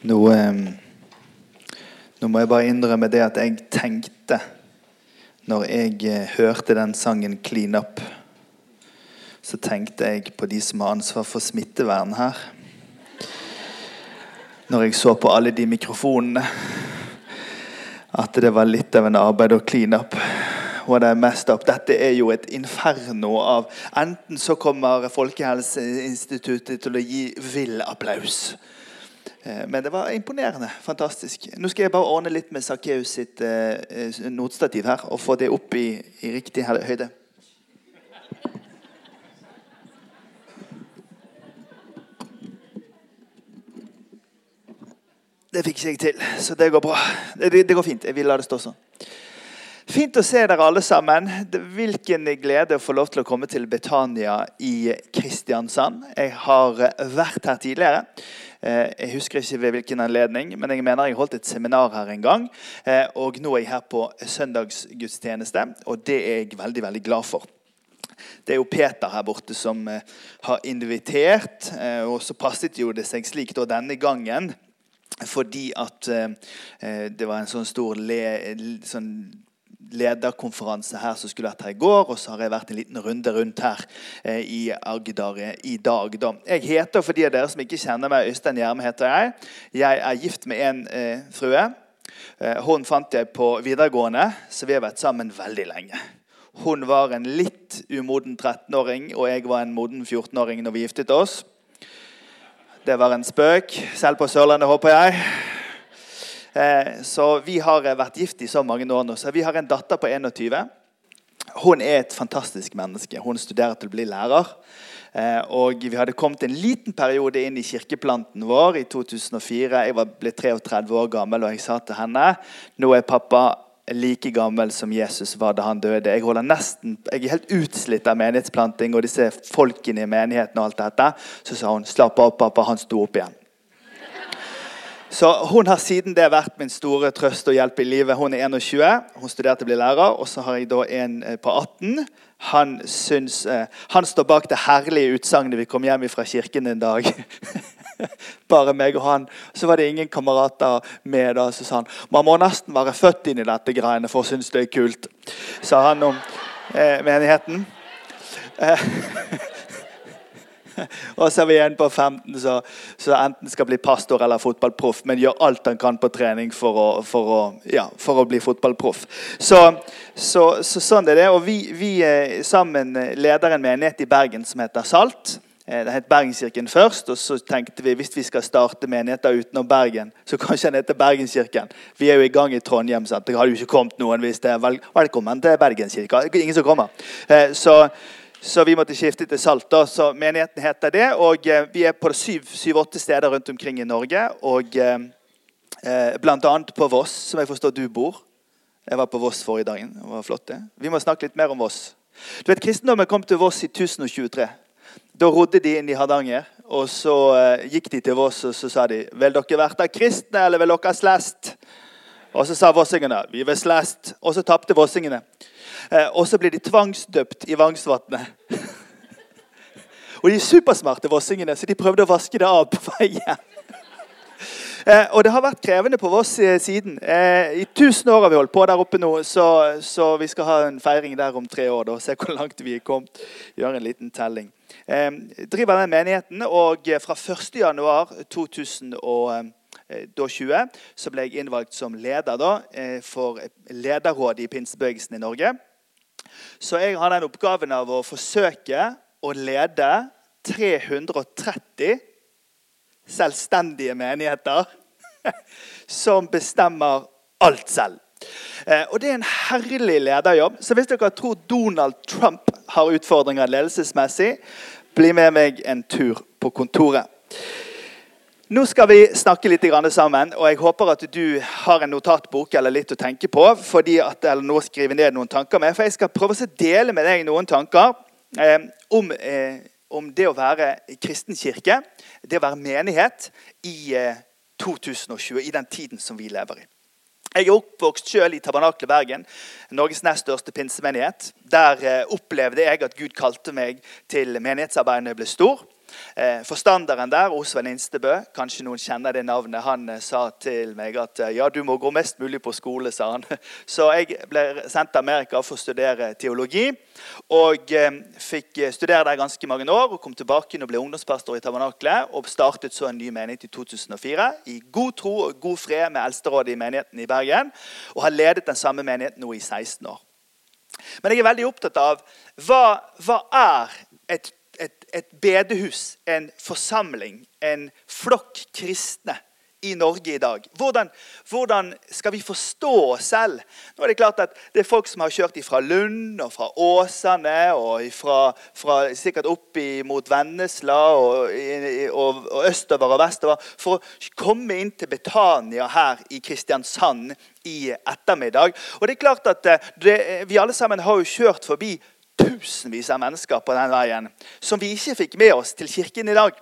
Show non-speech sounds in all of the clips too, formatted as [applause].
Nå, nå må jeg bare innrømme det at jeg tenkte Når jeg eh, hørte den sangen 'Clean Up', så tenkte jeg på de som har ansvar for smittevern her. Når jeg så på alle de mikrofonene, at det var litt av en arbeid å clean up. Dette er jo et inferno av Enten så kommer Folkehelseinstituttet til å gi vill applaus. Eh, Men det var imponerende. Fantastisk. Nå skal jeg bare ordne litt med Sakkeus sitt eh, eh, notstativ her og få det opp i, i riktig høyde. Det fikk ikke jeg til, så det går bra. Det, det, går fint. Jeg vil la det stå sånn. Fint å se dere alle sammen. Hvilken glede å få lov til å komme til Betania i Kristiansand. Jeg har eh, vært her tidligere. Eh, Jeg husker ikke ved hvilken anledning, men jeg mener jeg holdt et seminar her en gang. Eh, Og nå er jeg her på søndagsgudstjeneste, og det er jeg veldig, veldig glad for. Det er jo Peter her borte som har invitert, og så passet jo det seg slik da denne gangen fordi at det var en sånn stor le, sånn lederkonferanse her som skulle vært her i går, og så har jeg vært en liten runde rundt her eh, i Agder i dag. Da. Jeg heter, for de av dere som ikke kjenner meg, Øystein Gjerme heter jeg. Jeg er gift med en eh, frue. Eh, hun fant jeg på videregående, så vi har vært sammen veldig lenge. Hun var en litt umoden 13-åring, og jeg var en moden 14-åring når vi giftet oss. Det var en spøk, selv på Sørlandet, håper jeg. Eh, Så vi har eh, vært gift i så mange år nå. Så vi har en datter på 21. Hun er et fantastisk menneske. Hun studerer til å bli lærer. Eh, Og vi hadde kommet en liten periode inn i kirkeplanten vår i 2004. Jeg var ble 33 år gammel, og jeg sa til henne nå er pappa like gammel som Jesus var da han døde. Jeg, nesten, jeg er helt utslitt av menighetsplanting og disse folkene i menigheten. og alt dette. Så sa hun slapp av, pappa. Han sto opp igjen. Så Hun har siden det vært min store trøst og hjelp i livet. Hun er 21, hun studerte til å bli lærer. Og så har jeg da en eh, på 18. Han, syns, eh, han står bak det herlige utsagnet vi kom hjem fra kirken en dag. [laughs] Bare meg og han. Så var det ingen kamerater med. da, Så sa han man må nesten være født inn i dette greiene for å synes det er kult. Sa han om eh, menigheten. Eh, [laughs] [laughs] og så er vi igjen på 15 så, så enten skal bli pastor eller fotballproff, men gjør alt han kan på trening for å, for å, ja, for å bli fotballproff. Så, så, så sånn er det. Og vi, vi eh, sammen leder en menighet i Bergen som heter Salt. Eh, Det het Bergenskirken først, og så tenkte vi hvis vi skal starte menigheter utenom Bergen, så kanskje den heter Bergenskirken. Vi er jo i gang i Trondheim, sant? det hadde jo ikke kommet noen hvis det er vel, velkommen til Bergenskirka. Ingen som kommer. Eh, Så, så vi måtte skifte til Salt. så Menigheten heter det. og eh, Vi er på syv-åtte steder rundt omkring i Norge. og eh, bl.a. Blant annet på Voss, som jeg forstår du bor. Jeg var på Voss forrige dagen. Det var flott det. Vi må snakke litt mer om Voss. Du vet, Kristendommen kom til Voss i 1023. Da rodde de inn i Hardanger, og så eh, gikk de til Voss og så sa de, vil dere være kristne, eller vil dere slest? Og så sa vossingene vi vil slest. Og så tapte vossingene. Eh, og så blir de tvangsdøpt i Vangsvatnet. [laughs] og de er supersmarte vossingene, så de prøvde å vaske det av på veien. [laughs] Eh, og det har vært krevende på Voss eh, siden. Eh, I 1000 år har vi holdt på der oppe nå, så, så vi skal ha en feiring der om tre år. Da, se hvor langt vi er kommet. Gjøre en liten telling. Eh, driver den menigheten, og eh, fra 1.1.2020 så ble jeg innvalgt som leder da, eh, for lederrådet i pinsebevegelsen i Norge. Så jeg har den oppgaven av å forsøke å lede 330 selvstendige menigheter [laughs] som bestemmer alt selv. Eh, Og Det er en herlig lederjobb. Så hvis dere tror Donald Trump har utfordringer ledelsesmessig, bli med meg en tur på kontoret. Nå skal vi snakke litt sammen, og jeg håper at du har en notatbok eller litt å tenke på, fordi at, eller nå skriver skrive ned noen tanker med. For jeg skal prøve å dele med deg noen tanker eh, om, eh, om det å være kristen kirke, det å være menighet i eh, 2020, i den tiden som vi lever i. Jeg er oppvokst selv i Tabernaklet Bergen, Norges nest største pinsemenighet. Der eh, opplevde jeg at Gud kalte meg til menighetsarbeidet når jeg ble stor. Eh, forstanderen der, Osvald Instebø, kanskje noen kjenner det navnet, han eh, sa til meg at ja, du må gå mest mulig på skole, sa han. [laughs] Så jeg ble sendt til Amerika for å studere teologi. Og fikk studere der ganske mange år og kom tilbake og ble ungdomspastor i Tabernaklet. Og startet så en ny menighet i 2004 i god tro og god fred med eldsterådet i menigheten i Bergen. Og har ledet den samme menigheten nå i 16 år. Men jeg er veldig opptatt av hva, hva er et, et, bedehus, en forsamling, en flokk kristne i Norge i dag. Hvordan, hvordan, skal vi forstå oss selv? Nå er Det klart at det er folk som har kjørt fra Lund og fra Åsane og ifra, fra sikkert opp mot Vennesla og, og, og, østover og vestover for å komme inn til Betania her i Kristiansand i ettermiddag. Og det er klart at eh, det, Vi alle sammen har jo kjørt forbi tusenvis av mennesker på den veien som vi ikke fikk med oss til kirken i dag.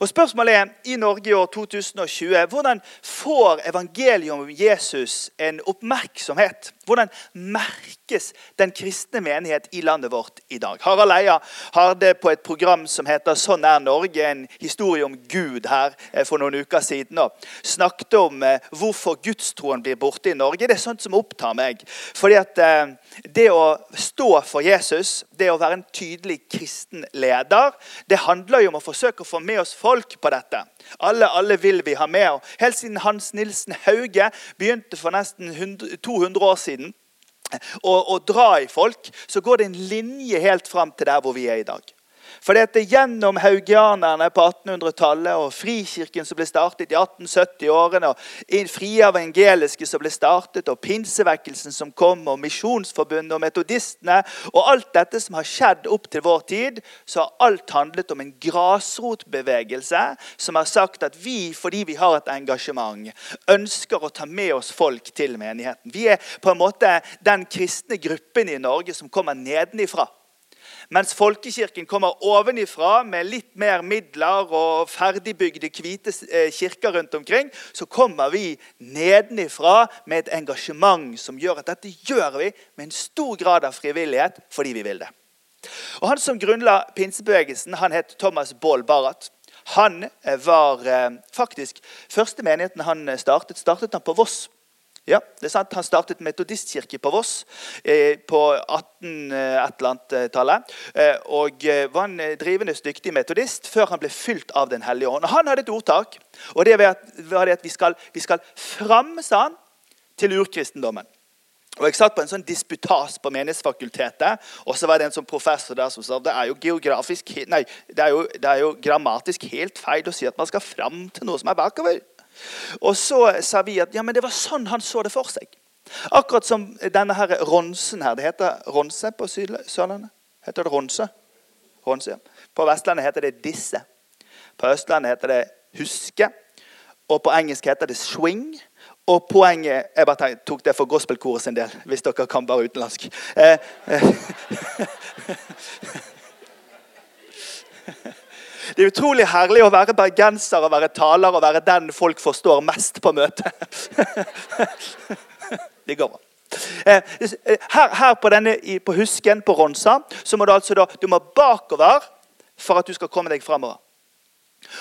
Og Spørsmålet er i Norge i år 2020 hvordan får evangeliet om Jesus en oppmerksomhet? Hvordan merkes den kristne menighet i landet vårt i dag? Harald Eia det på et program som heter 'Sånn er Norge', en historie om Gud her eh, for noen uker siden. og Snakket om eh, hvorfor gudstroen blir borte i Norge. Det er sånt som opptar meg. Fordi at eh, det å stå for Jesus, det å være en tydelig kristen leder, det handler jo om å forsøke å få med oss folk på dette. Alle, alle vil vi ha med. Helt siden Hans Nilsen Hauge begynte for nesten 100, 200 år siden å dra i folk, så går det en linje helt fram til der hvor vi er i dag. For det er gjennom haugianerne på 1800-tallet og Frikirken som ble startet i 1870-årene, og Frie evangeliske som ble startet, og pinsevekkelsen som kom, og Misjonsforbundet og metodistene Og alt dette som har skjedd opp til vår tid, så har alt handlet om en grasrotbevegelse som har sagt at vi, fordi vi har et engasjement, ønsker å ta med oss folk til menigheten. Vi er på en måte den kristne gruppen i Norge som kommer nedenifra. Mens folkekirken kommer ovenifra med litt mer midler og ferdigbygde hvite eh, kirker rundt omkring, så kommer vi nedenifra med et engasjement som gjør at dette gjør vi med en stor grad av frivillighet fordi vi vil det. Og Han som grunnla pinsebevegelsen, han het Thomas Baal Barrat. Han eh, var eh, faktisk Første menigheten han startet, startet han på Voss. Ja, det er sant. Han startet metodistkirke på Voss eh, på 18-tallet. Eh, eh, og eh, var en drivende dyktig metodist før han ble fylt av Den hellige ånd. Og Han hadde et ordtak, og det var det at vi skal, vi skal fram, sa han, til urkristendommen. Og Jeg satt på en sånn disputas på Menighetsfakultetet, og så var det en sånn professor der som sa det er jo geografisk, nei, det er jo, det er jo grammatisk helt feil å si at man skal fram til noe som er bakover. Og så sa vi at ja, men det var sånn han så det for seg. Akkurat som denne her ronsen her. Det heter ronse på Sørlandet. Heter det ronse? ronse ja. På Vestlandet heter det disse. På Østlandet heter det huske. Og på engelsk heter det swing. Og poenget Jeg bare tok det for gospelkoret sin del, hvis dere kan bare utenlandsk. Eh, eh. [laughs] Det er utrolig herlig å være bergenser og være taler og være den folk forstår mest på møtet. [laughs] Det går bra. Eh, her, her på, denne, på, Husken på Ronsa så må du altså da, du må bakover for at du skal komme deg framover.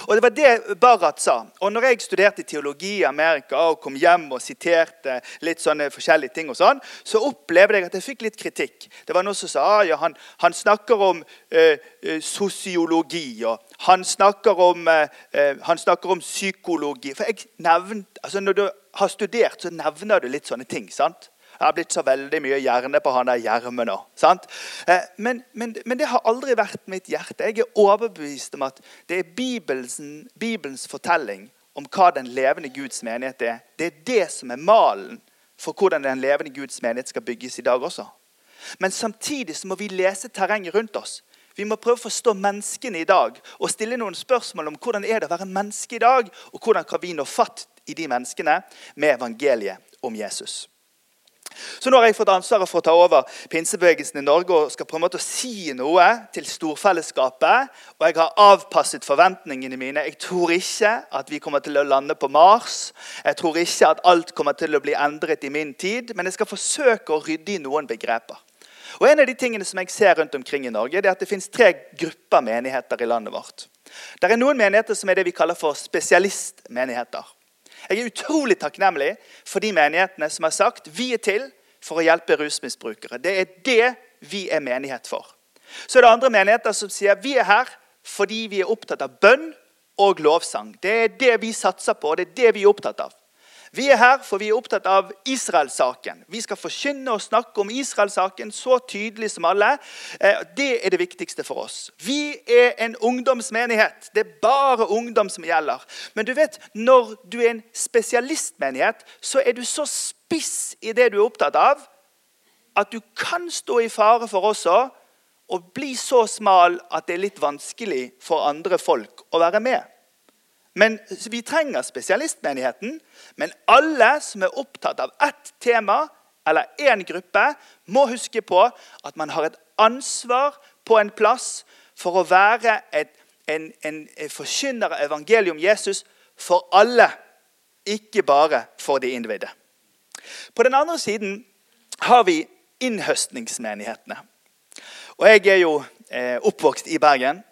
Og Det var det Barrat sa. Og når jeg studerte teologi i Amerika og kom hjem og siterte litt sånne forskjellige ting, og sånn, så opplevde jeg at jeg fikk litt kritikk. Det var noen som sa ah, ja, han, han snakker om eh, eh sosiologi, og han snakker om, eh, eh, han snakker om psykologi. For jeg nevnt, altså Når du har studert, så nevner du litt sånne ting. sant? Det har blitt så veldig mye hjerne på han der Gjerme nå. Eh, men, men, men, det har aldri vært mitt hjerte. Jeg er overbevist om at det er Bibelens, Bibelens fortelling om hva den levende Guds menighet er. Det er det som er malen for hvordan den levende Guds menighet skal bygges i dag også. Men samtidig så må vi lese terrenget rundt oss. Vi må prøve å forstå menneskene i dag og stille noen spørsmål om hvordan er det å være menneske i dag, og hvordan kan vi nå fatt i de menneskene med evangeliet om Jesus. Så nå har jeg fått ansvaret for å ta over pinsebevegelsen i Norge og skal på en måte si noe til storfellesskapet. Og jeg har avpasset forventningene mine. Jeg tror ikke at vi kommer til å lande på Mars. Jeg tror ikke at alt kommer til å bli endret i min tid, men jeg skal forsøke å rydde i noen begreper. Og En av de tingene som jeg ser rundt omkring i Norge, det er at det finnes tre grupper menigheter i landet vårt. Det er noen menigheter som er det vi kaller for spesialistmenigheter. Jeg er utrolig takknemlig for de menighetene som har sagt vi er til for å hjelpe rusmisbrukere. Det er det vi er menighet for. Så er det andre menigheter som sier vi er her fordi vi er opptatt av bønn og lovsang. Det er det vi satser på, og det er det vi er opptatt av. Vi er her for vi er opptatt av Israelsaken. Vi skal forkynne og snakke om Israelsaken så tydelig som alle. Eh, det er det viktigste for oss. Vi er en ungdomsmenighet. Det er bare ungdom som gjelder. Men du vet, når du er en spesialistmenighet, så er du så spiss i det du er opptatt av, at du kan stå i fare for også å bli så smal at det er litt vanskelig for andre folk å være med. Men Vi trenger spesialistmenigheten, men alle som er opptatt av ett tema eller én gruppe, må huske på at man har et ansvar på en plass for å være et, en, en forkynner av evangeliet om Jesus for alle, ikke bare for de innvidde. På den andre siden har vi innhøstningsmenighetene. Og Jeg er jo eh, oppvokst i Bergen.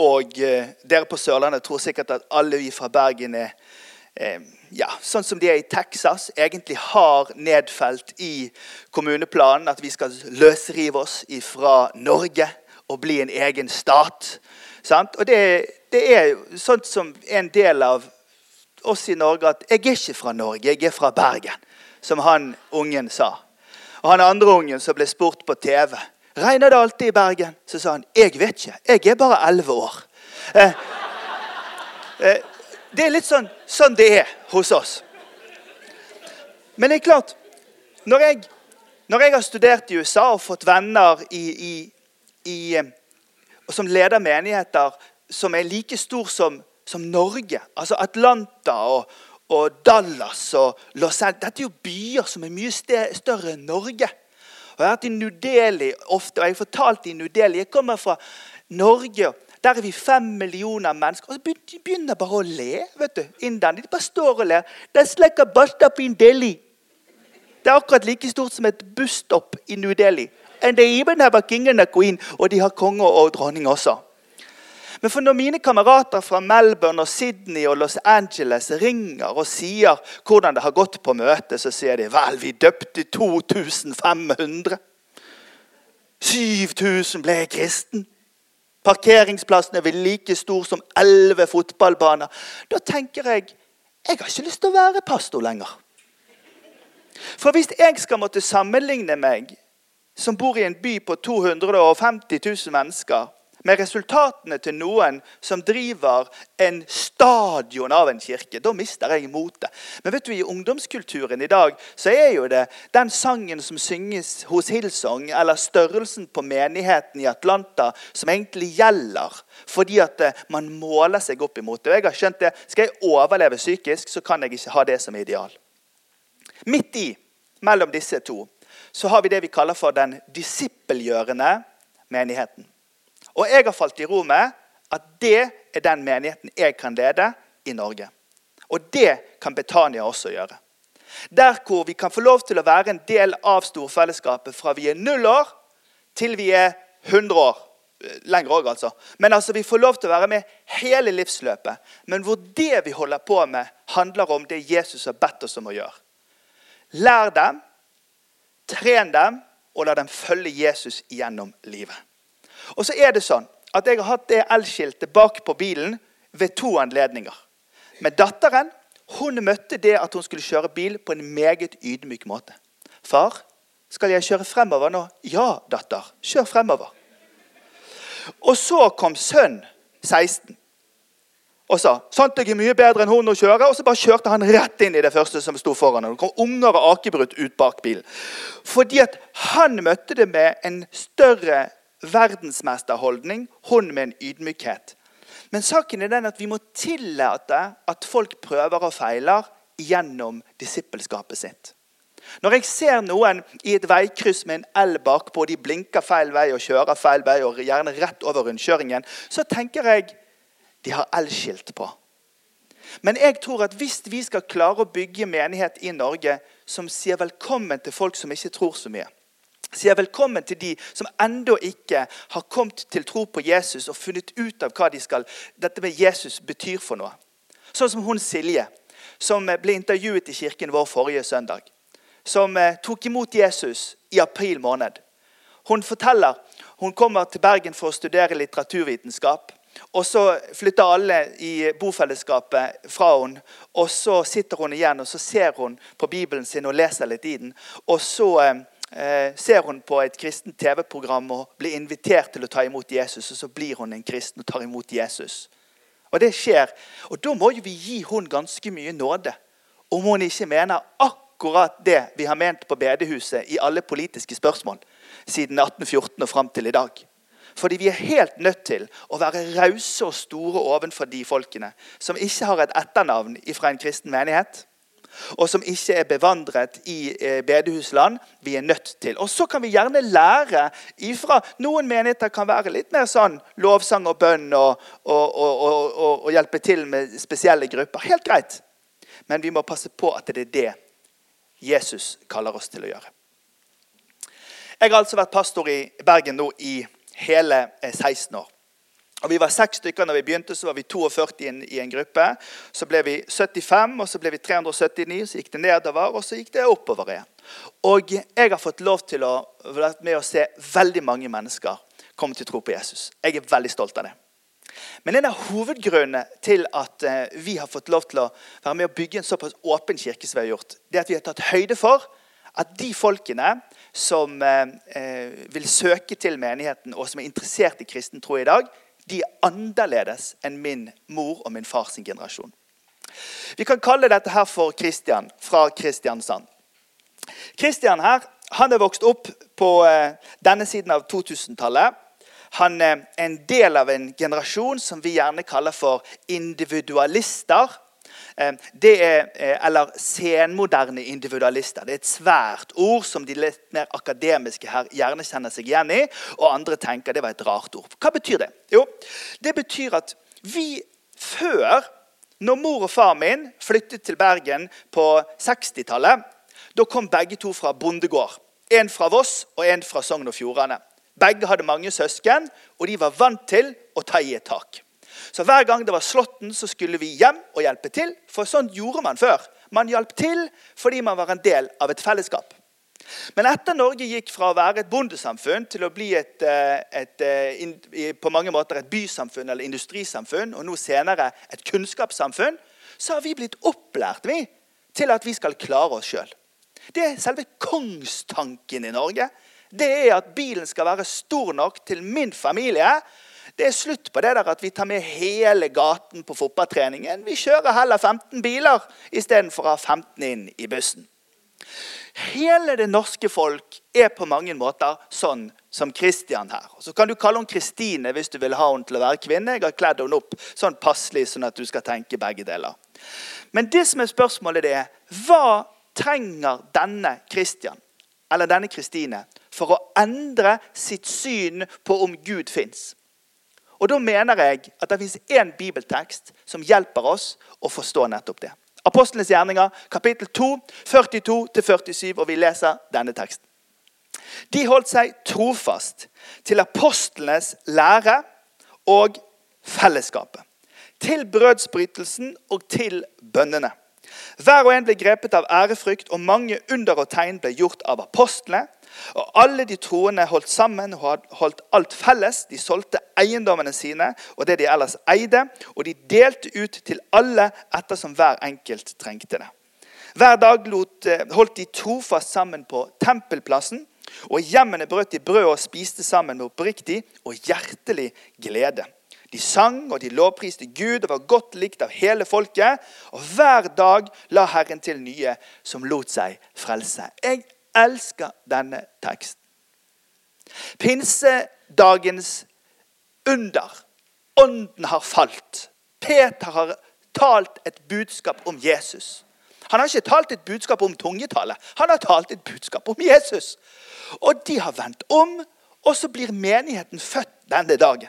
Og eh, dere på Sørlandet tror sikkert at alle vi fra Bergen er eh, ja, sånn som de er i Texas, egentlig har nedfelt i kommuneplanen at vi skal løsrive oss fra Norge og bli en egen stat. Sant? Og det, det er sånt som en del av oss i Norge at 'jeg er ikke fra Norge, jeg er fra Bergen', som han ungen sa. Og han andre ungen som ble spurt på TV Regner det alltid i Bergen? Så sa han jeg vet ikke. Jeg er bare elleve år. Eh, eh, det er litt sånn, sånn det er hos oss. Men det er klart Når jeg, når jeg har studert i USA og fått venner i, i, i, eh, som leder menigheter som er like stor som, som Norge, altså Atlanta og, og Dallas og Los Angeles Dette er jo byer som er mye større enn Norge. Jeg har vært i New ofte, og jeg har fortalt i New Delhi Jeg kommer fra Norge. Der er vi fem millioner mennesker. Og De begynner bare å le. vet du, Inderne. De bare står og ler. That's like a bus stop in Delhi. Det er akkurat like stort som et busstopp i New Delhi. And they even have a king and a queen. Og de har konge og dronning også. Men for når mine kamerater fra Melbourne, og Sydney og Los Angeles ringer og sier hvordan det har gått på møtet, så sier de vel, vi døpte 2500. 7000 ble kristen. Parkeringsplassen er vel like stor som elleve fotballbaner. Da tenker jeg jeg har ikke lyst til å være pastor lenger. For hvis jeg skal måtte sammenligne meg, som bor i en by på 250 000 mennesker, med resultatene til noen som driver en stadion av en kirke. Da mister jeg motet. Men vet du, i ungdomskulturen i dag så er jo det den sangen som synges hos Hillsong, eller størrelsen på menigheten i Atlanta, som egentlig gjelder. Fordi at eh, man måler seg opp imot det. Og jeg har skjønt det. Skal jeg overleve psykisk, så kan jeg ikke ha det som ideal. Midt i, mellom disse to, så har vi det vi kaller for den disippelgjørende menigheten. Og jeg har falt i ro med at det er den menigheten jeg kan lede i Norge. Og det kan Betania også gjøre. Der hvor vi kan få lov til å være en del av storfellesskapet fra vi er null år til vi er 100 år. Lenger òg, altså. Men altså, vi får lov til å være med hele livsløpet. Men hvor det vi holder på med, handler om det Jesus har bedt oss om å gjøre. Lær dem, tren dem, og la dem følge Jesus gjennom livet. Og så er det sånn at Jeg har hatt det elskiltet bak på bilen ved to anledninger. Men datteren hun møtte det at hun skulle kjøre bil, på en meget ydmyk måte. 'Far, skal jeg kjøre fremover nå?' 'Ja, datter. Kjør fremover.' Og så kom sønn 16 og sa sånt jeg er mye bedre enn hun å kjøre. Og så bare kjørte han rett inn i det første som sto foran ham. Det kom unger og akebrudd ut bak bilen. Fordi at han møtte det med en større verdensmesterholdning, hun med en ydmykhet. Men saken er den at vi må tillate at folk prøver og feiler gjennom disippelskapet sitt. Når jeg ser noen i et veikryss med en L bakpå, de blinker feil vei og kjører feil vei, og gjerne rett over rundkjøringen, så tenker jeg de har L-skilt på. Men jeg tror at hvis vi skal klare å bygge menighet i Norge som sier velkommen til folk som ikke tror så mye, sier velkommen til de som ennå ikke har kommet til tro på Jesus og funnet ut av hva de skal, dette med Jesus betyr for noe. Sånn som hun Silje, som ble intervjuet i kirken vår forrige søndag. Som eh, tok imot Jesus i april måned. Hun forteller hun kommer til Bergen for å studere litteraturvitenskap. Og så flytter alle i bofellesskapet fra henne. Og så sitter hun igjen og så ser hun på Bibelen sin og leser litt i den. Og så eh, ser hun på et kristent TV-program og blir invitert til å ta imot Jesus. Og så blir hun en kristen og tar imot Jesus. Og det skjer. Og da må jo vi gi hun ganske mye nåde. Om hun ikke mener akkurat det vi har ment på bedehuset i alle politiske spørsmål siden 1814 og fram til i dag. Fordi vi er helt nødt til å være rause og store overfor de folkene som ikke har et etternavn fra en kristen menighet og som ikke er bevandret i eh, bedehusland. Vi er nødt til. Og så kan vi gjerne lære ifra Noen menigheter kan være litt mer sånn lovsang og bønn og, og, og, og hjelpe til med spesielle grupper. Helt greit. Men vi må passe på at det er det Jesus kaller oss til å gjøre. Jeg har altså vært pastor i Bergen nå i hele 16 eh, år. Og Vi var seks stykker når vi begynte, så var vi 42 i en, i en, gruppe. Så ble vi 75, og så ble vi 379, så gikk det nedover, og så gikk det oppover igjen. Og jeg har fått lov til å være med å se veldig mange mennesker komme til tro på Jesus. Jeg er veldig stolt av det. Men en av hovedgrunnene til at eh, vi har fått lov til å være med å bygge en såpass åpen kirke som vi har gjort, det er at vi har tatt høyde for at de folkene som eh, eh, vil søke til menigheten, og som er interessert i kristen tro i dag, de er annerledes enn min mor og min fars generasjon. Vi kan kalle dette her for Kristian fra Kristiansand. Kristian her, han er vokst opp på eh, denne siden av 2000-tallet. Han er en del av en generasjon som vi gjerne kaller for individualister. Eh, det er, eh, eller senmoderne individualister. Det er et svært ord som de litt mer akademiske her gjerne kjenner seg igjen i. Og andre tenker det var et rart ord. Hva betyr det? Jo, det betyr at vi før, når mor og far min flyttet til Bergen på 60-tallet, da kom begge to fra bondegård. En fra Voss og en fra Sogn og Fjordane. Begge hadde mange søsken, og de var vant til å ta i et tak. Så hver gang det var slåtten, så skulle vi hjem og hjelpe til. For sånn gjorde man før. Man hjalp til fordi man var en del av et fellesskap. Men etter Norge gikk fra å være et bondesamfunn til å bli et, eh, et, et, eh, på mange måter et bysamfunn eller industrisamfunn, og nå senere et kunnskapssamfunn, så har vi blitt opplært vi, til at vi skal klare oss sjøl. Det er selve kongstanken i Norge. Det er at bilen skal være stor nok til min familie det er slutt på det der at vi tar med hele gaten på fotballtreningen. Vi kjører heller 15 biler istedenfor å ha 15 inn i bussen. Hele det norske folk er på mange måter sånn som Kristian her. Så kan du kalle henne Kristine hvis du vil ha henne til å være kvinne. Jeg har kledd henne opp sånn passelig, sånn at du skal tenke begge deler. Men det som er spørsmålet, det er hva trenger denne Kristian eller denne Kristine for å endre sitt syn på om Gud fins? Og Da mener jeg at det fins én bibeltekst som hjelper oss å forstå nettopp det. Apostlenes gjerninger, kapittel 2, 42-47, og vi leser denne teksten. De holdt seg trofast til apostlenes lære og fellesskapet. Til brødsbrytelsen og til bønnene. Hver og en ble grepet av ærefrykt, og mange under og tegn ble gjort av apostlene. Og Alle de troende holdt sammen og holdt alt felles. De solgte eiendommene sine og det de ellers eide, og de delte ut til alle ettersom hver enkelt trengte det. Hver dag eh, holdt de trofast sammen på tempelplassen, og hjemmene brøt de brød og spiste sammen med oppriktig og hjertelig glede. De sang og de lovpriste Gud og var godt likt av hele folket. Og hver dag la Herren til nye som lot seg frelse. Jeg elsker denne teksten. Pinsedagens under. Ånden har falt. Peter har talt et budskap om Jesus. Han har ikke talt et budskap om tungetale. Han har talt et budskap om Jesus. Og de har vendt om, og så blir menigheten født denne dagen.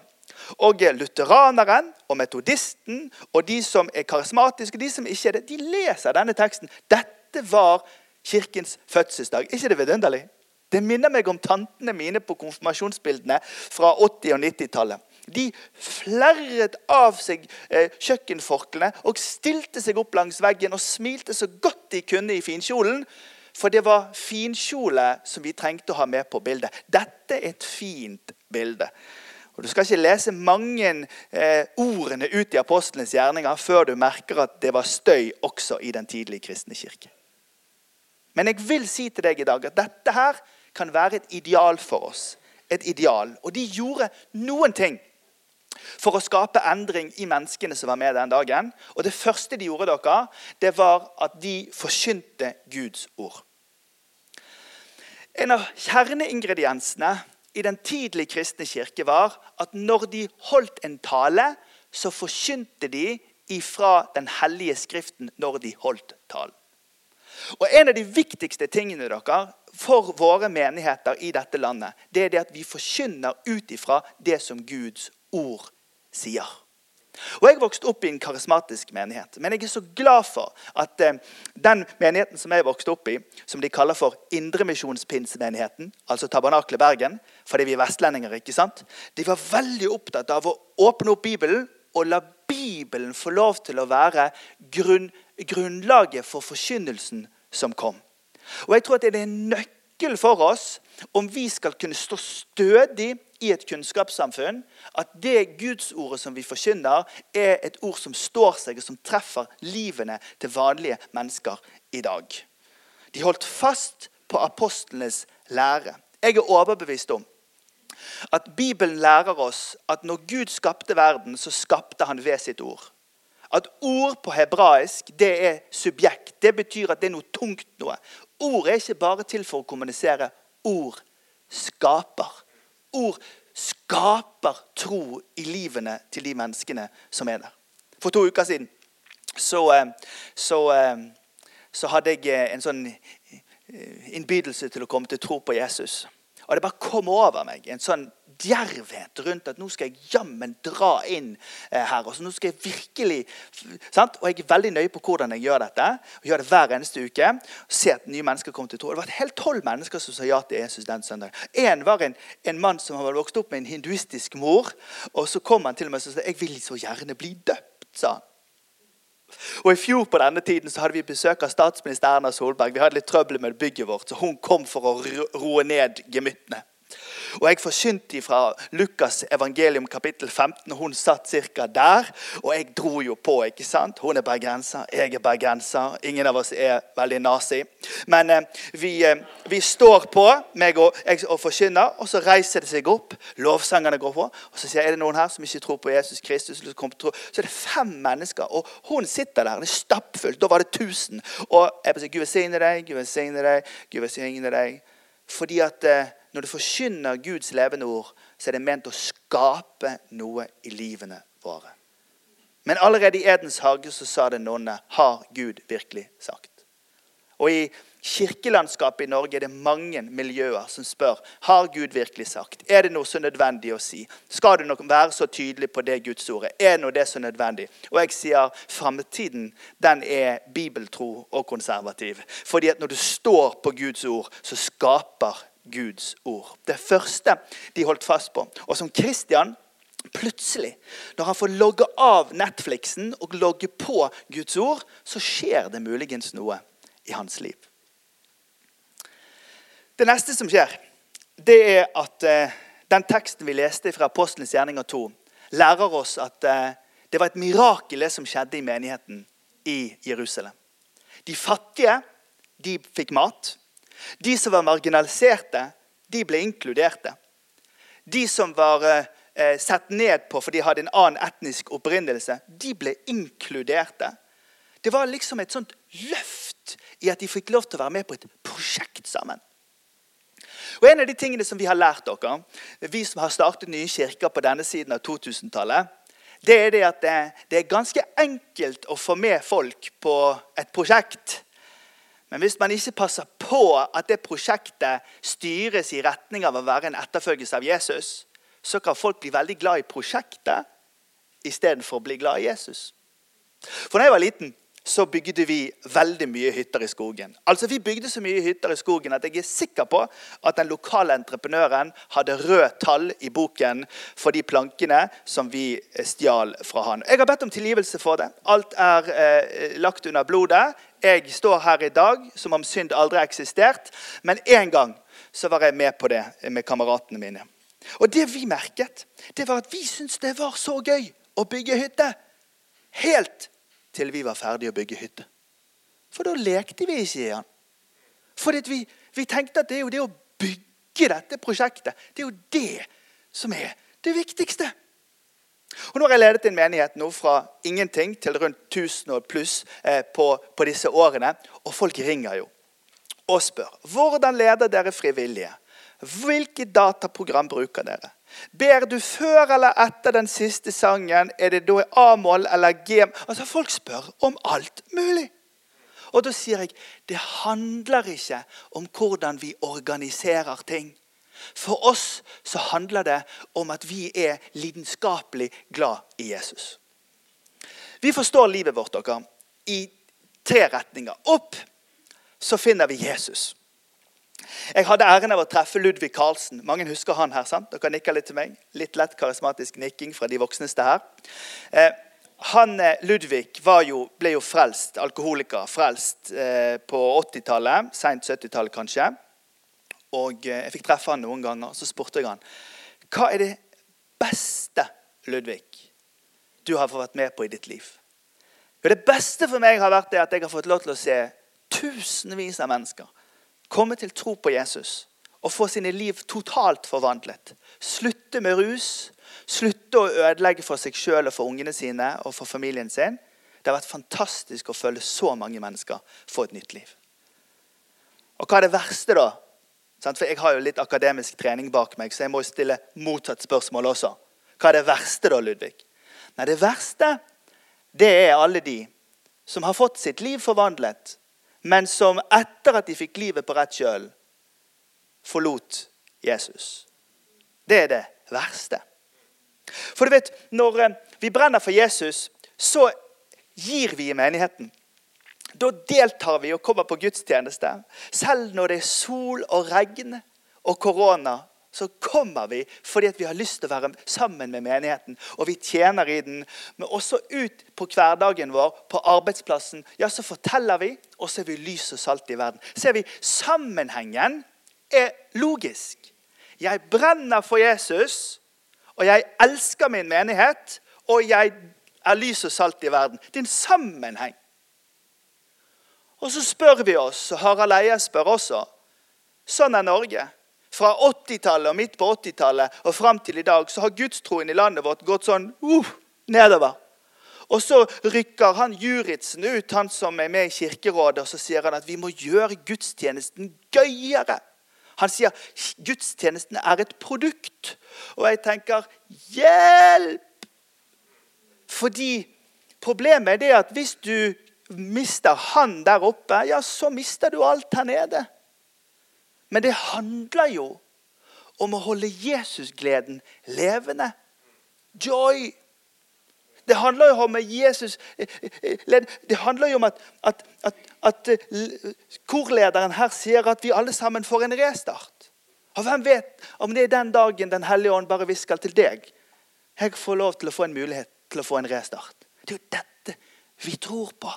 Og lutheraneren og metodisten og de som er karismatiske, de som ikke er det, de leser denne teksten. Dette var kirkens fødselsdag. ikke det vidunderlig? Det minner meg om tantene mine på konfirmasjonsbildene fra 80- og 90-tallet. De flerret av seg eh, kjøkkenforklene og stilte seg opp langs veggen og smilte så godt de kunne i finkjolen. For det var finkjole som vi trengte å ha med på bildet. Dette er et fint bilde. Og Du skal ikke lese mange eh, ordene ut i apostlenes gjerninger før du merker at det var støy også i den tidlige kristne kirke. Men jeg vil si til deg i dag at dette her kan være et ideal for oss. Et ideal. Og de gjorde noen ting for å skape endring i menneskene som var med den dagen. Og det første de gjorde, dere, det var at de forkynte Guds ord. En av kjerneingrediensene i den tidlige kristne kirke var at når de holdt en tale, så forkynte de ifra Den hellige skriften når de holdt talen. Og En av de viktigste tingene dere, for våre menigheter i dette landet, det er det at vi forkynner ut ifra det som Guds ord sier. Og Jeg vokste opp i en karismatisk menighet, men jeg er så glad for at eh, den menigheten som jeg vokste opp i, som de kaller for Indremisjonspinsemenigheten, altså Tabernakle Bergen, fordi vi er vestlendinger, ikke sant? de var veldig opptatt av å åpne opp Bibelen og la Bibelen få lov til å være grunn, grunnlaget for forkynnelsen som kom. Og jeg tror at det er en nøkkel for oss om vi skal kunne stå stødig i et kunnskapssamfunn at det Gudsordet som vi forkynner, er et ord som står seg, og som treffer livene til vanlige mennesker i dag. De holdt fast på apostlenes lære. Jeg er overbevist om at Bibelen lærer oss at når Gud skapte verden, så skapte han ved sitt ord. At ord på hebraisk det er subjekt. Det betyr at det er noe tungt noe. Ord er ikke bare til for å kommunisere. Ord skaper. Ord skaper tro i livene til de menneskene som er der. For to uker siden så, eh, så, eh, så hadde jeg eh, en sånn innbydelse til å komme til tro på Jesus. Og det bare kom over meg en sånn djervhet rundt at nå skal jeg jammen dra inn eh, her. og så nå skal jeg virkelig, sant? Og jeg er veldig nøye på hvordan jeg gjør dette. og gjør det hver eneste uke. og Se at nye mennesker kommer til tro. Det var helt tolv mennesker som sa ja til Jesus den søndagen. En var en, en mann som hadde vokst opp med en hinduistisk mor. og Så kom han til meg og sa jeg vil så gjerne bli døpt. sa han. Og I fjor på denne tiden så hadde vi besøk av statsminister Erna Solberg. Vi hadde litt trøbbel med bygget vårt, så hun kom for å roe ned gemyttene. Og Jeg forkynte fra Lukas evangelium kapittel 15. Hun satt ca. der. Og jeg dro jo på. ikke sant? Hun er bergenser, jeg er bergenser. Ingen av oss er veldig nazi. Men eh, vi, eh, vi, står på, meg og, jeg, og forkynner, og så reiser det seg opp. Lovsangerne går på. Og så sier jeg, er det noen her som ikke tror på Jesus Kristus. Så er det fem mennesker, og hun sitter der. Det er stappfullt. Da var det 1000. Og jeg sier, Gud velsigne deg, Gud velsigne deg, Gud velsigne deg. Fordi at eh, når du forkynner Guds levende ord, så er det ment å skape noe i livene våre. Men allerede i Edens hage så sa det nonne har Gud virkelig sagt. Og i kirkelandskapet i Norge er det mange miljøer som spør har Gud virkelig sagt. Er det noe så nødvendig å si? Skal du nok være så tydelig på det Guds ordet? Er noe det så nødvendig? Og jeg sier framtiden den er bibeltro og konservativ. Fordi at når du står på Guds ord, så skaper Guds ord. Det første de holdt fast på. Og som Kristian plutselig, når han får logge av Netflixen og logge på Guds ord, så skjer det muligens noe i hans liv. Det neste som skjer, det er at eh, den teksten vi leste fra Apostelens gjerninger 2, lærer oss at eh, det var et mirakel som skjedde i menigheten i Jerusalem. De fattige de fikk mat. De som var marginaliserte, de ble inkluderte. De som var eh, sett ned på fordi de hadde en annen etnisk opprinnelse, de ble inkluderte. Det var liksom et sånt løft i at de fikk lov til å være med på et prosjekt sammen. Og En av de tingene som vi har lært dere, vi som har startet nye kirker på denne siden av 2000-tallet, det er det at det, det er ganske enkelt å få med folk på et prosjekt. Men hvis man ikke passer på at det prosjektet styres i retning av å være en etterfølgelse av Jesus, så kan folk bli veldig glad i prosjektet istedenfor å bli glad i Jesus. For da jeg var liten, så bygde vi veldig mye hytter i skogen. Altså Vi bygde så mye hytter i skogen at jeg er sikker på at den lokale entreprenøren hadde rød tall i boken for de plankene som vi stjal fra han. Jeg har bedt om tilgivelse for det. Alt er eh, lagt under blodet. Jeg står her i dag som om synd aldri har eksistert. Men én gang så var jeg med på det med kameratene mine. Og det vi merket, det var at vi syntes det var så gøy å bygge hytte. Helt til vi var ferdige å bygge hytte. For da lekte vi ikke igjen. For vi, vi, tenkte at det er jo det å bygge dette prosjektet det er jo det som er det viktigste. Og Nå har jeg ledet en menighet nå fra ingenting til rundt 1000 og pluss eh, på, på disse årene. Og folk ringer jo og spør hvordan leder dere frivillige. Hvilke dataprogram bruker dere? Ber du før eller etter den siste sangen? Er det da A-mål eller G? Altså, Folk spør om alt mulig. Og da sier jeg det handler ikke om hvordan vi organiserer ting. For oss så handler det om at vi er lidenskapelig glad i Jesus. Vi forstår livet vårt dere, i tre retninger. Opp så finner vi Jesus. Jeg hadde æren av å treffe Ludvig Karlsen. Mange husker han her. sant? Dere nikker litt til meg. Litt lett karismatisk nikking fra de voksneste her. Eh, han, eh, Ludvig jo, ble jo frelst, alkoholiker, frelst eh, på 80-tallet. Seint 70-tallet, kanskje. Og eh, Jeg fikk treffe han noen ganger. Så spurte jeg han hva er det beste, Ludvig, du har fått vært med på i ditt liv. Det beste for meg har vært det at jeg har fått lov til å se tusenvis av mennesker komme til tro på Jesus og få sine liv totalt forvandlet. Slutte med rus, slutte å ødelegge for seg sjøl og for ungene sine og for familien sin. Det har vært fantastisk å følge så mange mennesker få et nytt liv. Og hva er det verste, da? For Jeg har jo litt akademisk trening bak meg, så jeg må jo stille motsatt spørsmål også. Hva er det verste, da, Ludvig? Nei, Det verste det er alle de som har fått sitt liv forvandlet men som etter at de fikk livet på rett kjøl, forlot Jesus. Det er det verste. For du vet, Når eh, vi brenner for Jesus, så gir vi i menigheten. Da deltar vi og kommer på gudstjeneste. Selv når det er sol og regn og korona, så kommer vi fordi vi har lyst til å være sammen med menigheten. Og vi tjener i den. Men også ut på hverdagen vår, på arbeidsplassen, ja, så forteller vi, og så er vi lys og salt i verden. Ser vi sammenhengen er logisk. Jeg brenner for Jesus, og jeg elsker min menighet, og jeg er lys og salt i verden. Det er en sammenheng. Og så spør vi oss, og Harald Eie spør også, sånn er Norge. Fra 80-tallet og midt på 80-tallet og fram til i dag så har gudstroen i landet vårt gått sånn uh, nedover. Og så rykker han Juritzen ut, han som er med i Kirkerådet, og så sier han at vi må gjøre gudstjenesten gøyere. Han sier gudstjenesten er et produkt. Og jeg tenker hjelp! Fordi problemet er det at hvis du mister han der oppe, ja, så mister du alt her nede. Men det handler jo om å holde Jesusgleden levende. Joy. Det handler jo om Jesus Det handler jo om at, at, at, at korlederen her sier at vi alle sammen får en restart. Og hvem vet om det er den dagen Den hellige ånd bare hvisker til deg jeg får lov til å få en mulighet til å få en restart. Det er jo dette vi tror på.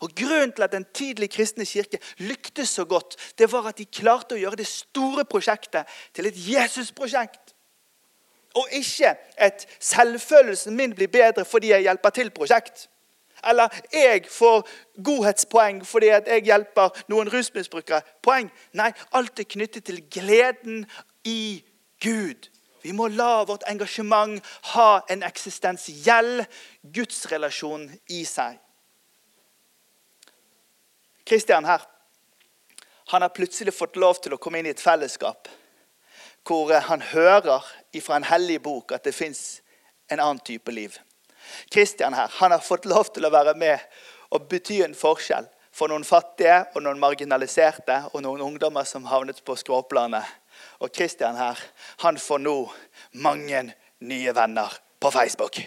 Og Grunnen til at den tidlige kristne kirke lyktes så godt, det var at de klarte å gjøre det store prosjektet til et Jesus-prosjekt. Og ikke et 'selvfølelsen min blir bedre fordi jeg hjelper til'-prosjekt. Eller 'jeg får godhetspoeng fordi jeg hjelper noen rusmisbrukere'. Poeng. Nei, alt er knyttet til gleden i Gud. Vi må la vårt engasjement ha en eksistensiell gudsrelasjon i seg. Kristian her han har plutselig fått lov til å komme inn i et fellesskap hvor eh, han hører fra en hellig bok at det fins en annen type liv. Kristian her han har fått lov til å være med og bety en forskjell for noen fattige og noen marginaliserte og noen ungdommer som havnet på skråplanet. Og Kristian her han får nå mange nye venner på Facebook.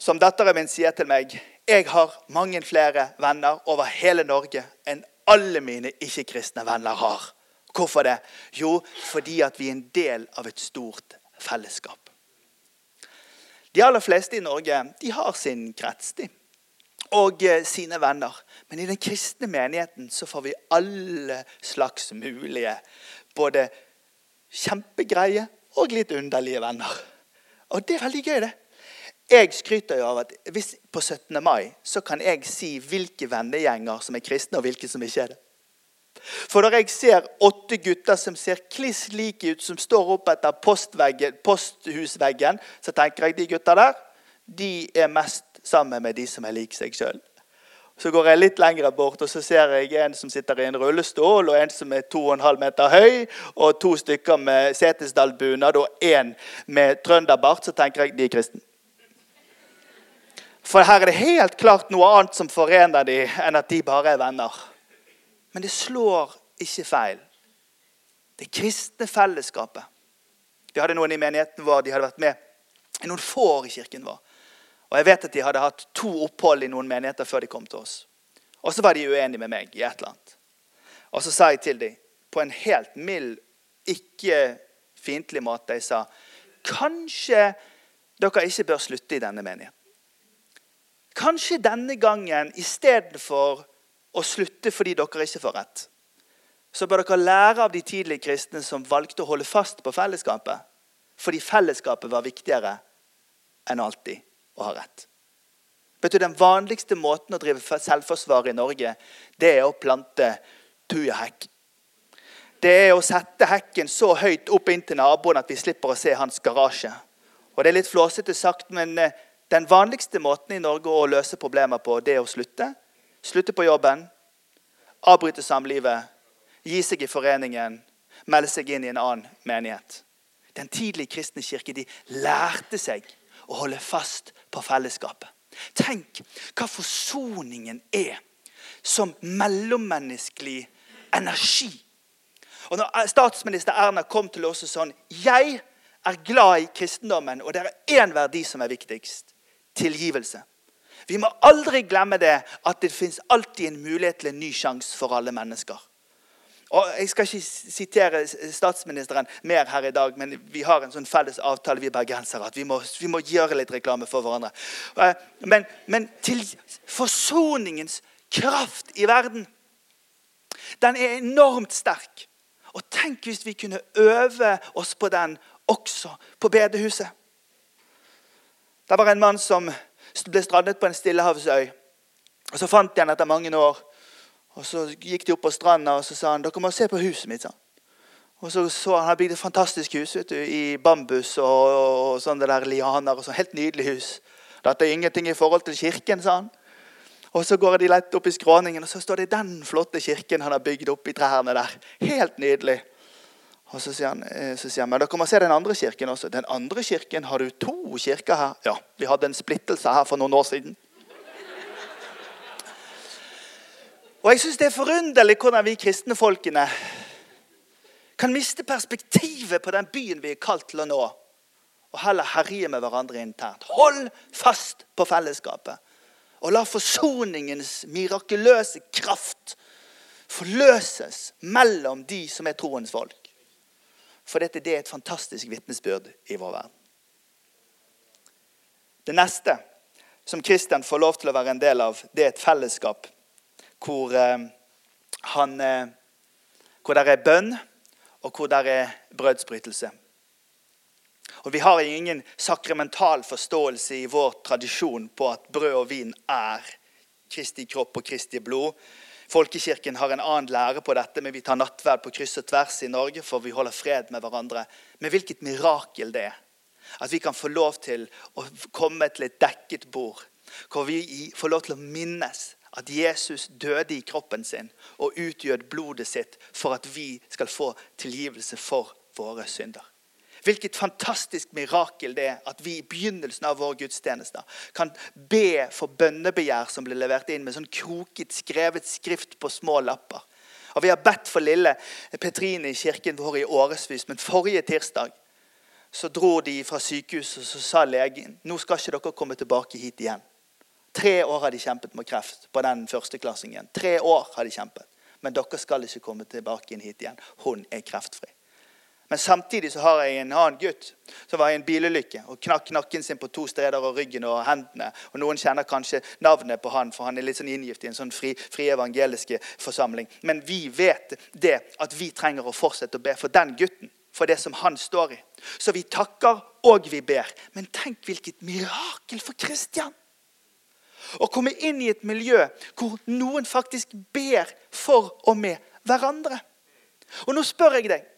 Som datteren min sier til meg jeg har mange flere venner over hele Norge enn alle mine ikke-kristne venner har. Hvorfor det? Jo, fordi at vi er en del av et stort fellesskap. De aller fleste i Norge de har sin krets de. og eh, sine venner. Men i den kristne menigheten så får vi alle slags mulige både kjempegreie og litt underlige venner. Og det er veldig gøy, det. Jeg skryter jo av at hvis på 17. mai så kan jeg si hvilke vennegjenger som er kristne, og hvilke som ikke er det. For når jeg ser åtte gutter som ser kliss like ut, som står opp etter posthusveggen, så tenker jeg de gutta der de er mest sammen med de som er lik seg sjøl. Så går jeg litt lenger bort, og så ser jeg en som sitter i en rullestol, og en som er 2,5 meter høy, og to stykker med Setesdal-bunad og én med trønderbart. Så tenker jeg de er kristne. For her er det helt klart noe annet som forener dem, enn at de bare er venner. Men det slår ikke feil. Det kristne fellesskapet. Vi hadde noen i menigheten vår de hadde vært med i noen få år i kirken vår. Og jeg vet at de hadde hatt to opphold i noen menigheter før de kom til oss. Og så var de uenige med meg i et eller annet. Og så sa jeg til dem på en helt mild, ikke fiendtlig måte Jeg sa kanskje dere ikke bør slutte i denne menigheten. Kanskje denne gangen istedenfor å slutte fordi dere ikke får rett. Så bør dere lære av de tidlige kristne som valgte å holde fast på fellesskapet. Fordi fellesskapet var viktigere enn alltid å ha rett. Vet du, Den vanligste måten å drive selvforsvar i Norge, det er å plante tujahekk. Det er å sette hekken så høyt opp inn til naboen at vi slipper å se hans garasje. Og Det er litt flåsete sagt, men eh, den vanligste måten i Norge å løse problemer på, det er å slutte slutte på jobben, avbryte samlivet, gi seg i foreningen, melde seg inn i en annen menighet. Den tidlige kristne kirke de lærte seg å holde fast på fellesskapet. Tenk hva forsoningen er som mellommenneskelig energi. Og når Statsminister Erna kom til oss og sånn Jeg er glad i kristendommen, og det er én verdi som er viktigst. Tilgivelse. Vi må aldri glemme det at det fins alltid en mulighet til en ny sjanse for alle mennesker. Og Jeg skal ikke sitere statsministeren mer her i dag, men vi har en sånn felles avtale vi bergensere, at vi må, vi må, gjøre litt reklame for hverandre. Eh, men, men til forsoningens kraft i verden, den er enormt sterk. Og tenk hvis vi kunne øve oss på den også på bedehuset. Det var en mann som ble strandet på en stillehavsøy. Og Så fant de han etter mange år. Og Så gikk de opp på stranda og så sa han, dere må se på huset mitt. Sånn. Og så så Han hadde bygd et fantastisk hus vet du, i bambus og, og, og sånne der lianer. og sånn, Helt nydelig hus. Dette er ingenting i forhold til kirken, sa han. Og Så går de lett opp i skråningen, og så står det den flotte kirken han har bygd opp i trærne der. Helt nydelig. Og så sier, han, eh, så sier han men dere må se den andre kirken også. Den andre kirken, Har du to kirker her? Ja, vi hadde en splittelse her for noen år siden. Og jeg syns det er forunderlig hvordan vi kristne folkene kan miste perspektivet på den byen vi er kalt til å nå, og heller herje med hverandre internt. Hold fast på fellesskapet, og la forsoningens mirakuløse kraft forløses mellom de som er troens folk. For dette det er et fantastisk vitnesbyrd i vår verden. Det neste som Kristian får lov til å være en del av, det er et fellesskap hvor, eh, han, eh, hvor det er bønn, og hvor det er brødsbrytelse. Og Vi har ingen sakramental forståelse i vår tradisjon på at brød og vin er Kristi kropp og Kristi blod. Folkekirken har en annen lære på dette, men vi tar nattverd på kryss og tvers i Norge, for vi holder fred med hverandre. Men hvilket mirakel det er. At vi kan få lov til å komme til et dekket bord, hvor vi får lov til å minnes at Jesus døde i kroppen sin og utgjød blodet sitt for at vi skal få tilgivelse for våre synder. Hvilket fantastisk mirakel det er at vi i begynnelsen av våre gudstjenester kan be for bønnebegjær som blir levert inn med sånn kroket, skrevet skrift på små lapper. Og Vi har bedt for lille Petrine i kirken vår i årevis, men forrige tirsdag så dro de fra sykehuset og så sa legen nå skal ikke dere komme tilbake hit igjen. Tre år har de kjempet med kreft på den førsteklassingen. Tre år har de kjempet. Men dere skal ikke komme tilbake hit igjen. Hun er kreftfri. Men samtidig så har jeg en annen gutt som var i en bilulykke og knakk nakken sin på to steder og ryggen og hendene. Og Noen kjenner kanskje navnet på han, for han er litt sånn inngift i en sånn fri, fri evangeliske forsamling. Men vi vet det at vi trenger å fortsette å be for den gutten, for det som han står i. Så vi takker og vi ber. Men tenk hvilket mirakel for Kristian! Å komme inn i et miljø hvor noen faktisk ber for og med hverandre. Og nå spør jeg deg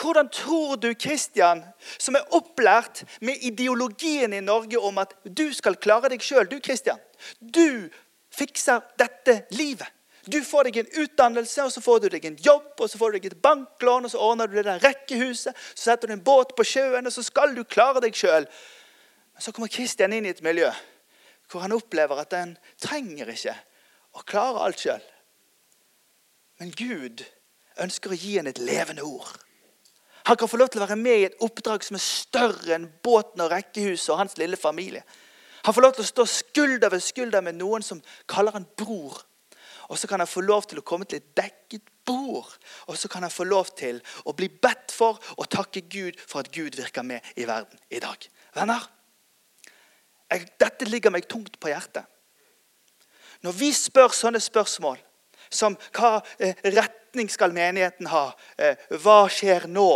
hvordan tror du Kristian, som er opplært med ideologien i Norge om at du skal klare deg sjøl Du Kristian, du fikser dette livet. Du får deg en utdannelse, og så får du deg en jobb, og så får du deg et banklån, og så ordner du det der rekkehuset, så setter du en båt på sjøen, og så skal du klare deg sjøl. Men så kommer Kristian inn i et miljø hvor han opplever at han trenger ikke å klare alt sjøl. Men Gud ønsker å gi ham et levende ord. Han kan få lov til å være med i et oppdrag som er større enn båten og rekkehuset og hans lille familie. Han får lov til å stå skulder ved skulder med noen som kaller han bror. Og så kan han få lov til å komme til et dekket bord. Og så kan han få lov til å bli bedt for og takke Gud for at Gud virker med i verden i dag. Venner, jeg, dette ligger meg tungt på hjertet. Når vi spør sånne spørsmål som hva eh, retning skal menigheten ha, eh, hva skjer nå,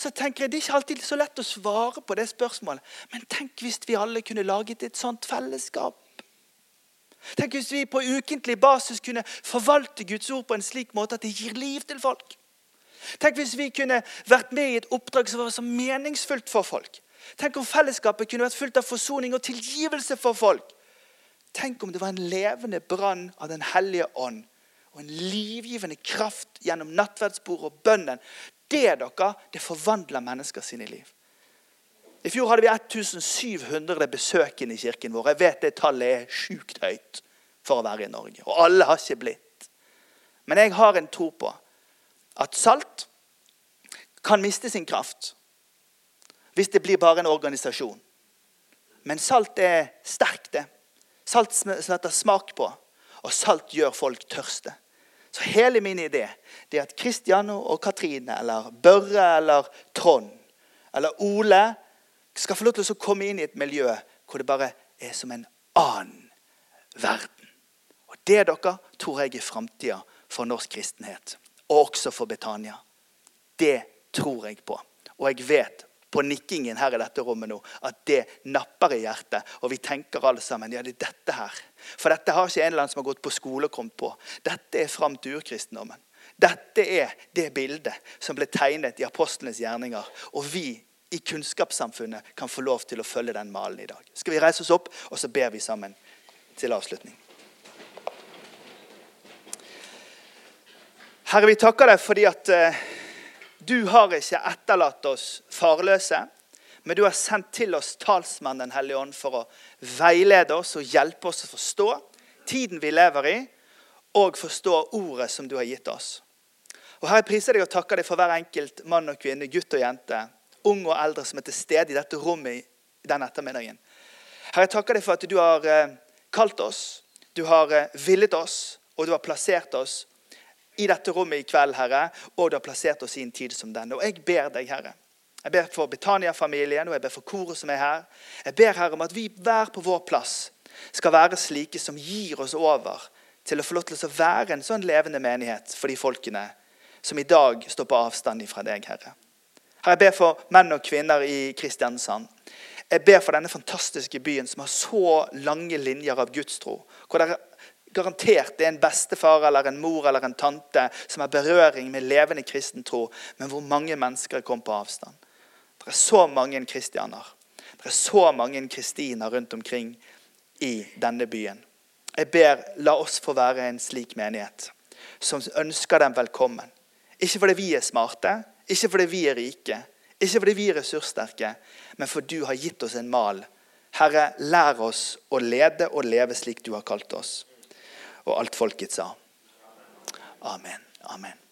så tenker jeg Det er ikke alltid så lett å svare på det spørsmålet. Men tenk hvis vi alle kunne laget et sånt fellesskap. Tenk hvis vi på ukentlig basis kunne forvalte Guds ord på en slik måte at det gir liv til folk. Tenk hvis vi kunne vært med i et oppdrag som var så meningsfullt for folk. Tenk om fellesskapet kunne vært fullt av forsoning og tilgivelse for folk. Tenk om det var en levende brann av Den hellige ånd og en livgivende kraft gjennom nattverdsbordet og bønnen det dere, det forvandler mennesker sine liv. I fjor hadde vi 1700 besøkende i kirken vår. Jeg vet det tallet er sjukt høyt for å være i Norge. Og alle har ikke blitt. Men jeg har en tro på at salt kan miste sin kraft hvis det blir bare en organisasjon. Men salt er sterkt, det. Salt setter smak på, og salt gjør folk tørste. Så hele min idé det er at Kristian og Katrine eller Børre eller Trond eller Ole skal få lov til å komme inn i et miljø hvor det bare er som en annen verden. Og Det dere tror jeg er framtida for norsk kristenhet, og også for Betania. Det tror jeg på. Og jeg vet på nikkingen her i dette rommet nå at det napper i hjertet. Og vi tenker alle sammen ja, det er dette her. For dette har ikke en eller annen som har gått på skole kommet på. Dette er fram til urkristendommen. Dette er det bildet som ble tegnet i apostlenes gjerninger. Og vi i kunnskapssamfunnet kan få lov til å følge den malen i dag. Skal vi reise oss opp, og så ber vi sammen til avslutning. Herre, vi takker deg fordi at uh, du har ikke etterlatt oss farløse, men du har sendt til oss talsmannen Den hellige ånd for å veilede oss og hjelpe oss å forstå tiden vi lever i, og forstå ordet som du har gitt oss. Og Herre, jeg priser deg og takker deg for hver enkelt mann og kvinne, gutt og jente, ung og eldre som er til stede i dette rommet den ettermiddagen. Herre, jeg takker deg for at du har eh, kalt oss, du har eh, villet oss, og du har plassert oss i dette rommet i kveld, Herre, og du har plassert oss i en tid som denne. Og jeg ber deg, Herre. Jeg ber for Betania-familien og jeg ber for koret som er her. Jeg ber Herre om at vi hver på vår plass skal være slike som gir oss over til å få lov til å være en sånn levende menighet for de folkene som i dag står på avstand fra deg, Herre. Herre, jeg ber for menn og kvinner i Kristiansand. Jeg ber for denne fantastiske byen som har så lange linjer av gudstro. Hvor det garantert det er en bestefar eller en mor eller en tante som har berøring med levende kristen tro, men hvor mange mennesker kom på avstand. Det er så mange kristianer. Det er så mange kristiner rundt omkring i denne byen. Jeg ber, la oss få være en slik menighet som ønsker dem velkommen. Ikke fordi vi er smarte, ikke fordi vi er rike, ikke fordi vi er ressurssterke, men fordi du har gitt oss en mal. Herre, lær oss å lede og leve slik du har kalt oss. Og alt folket sa. Amen. Amen.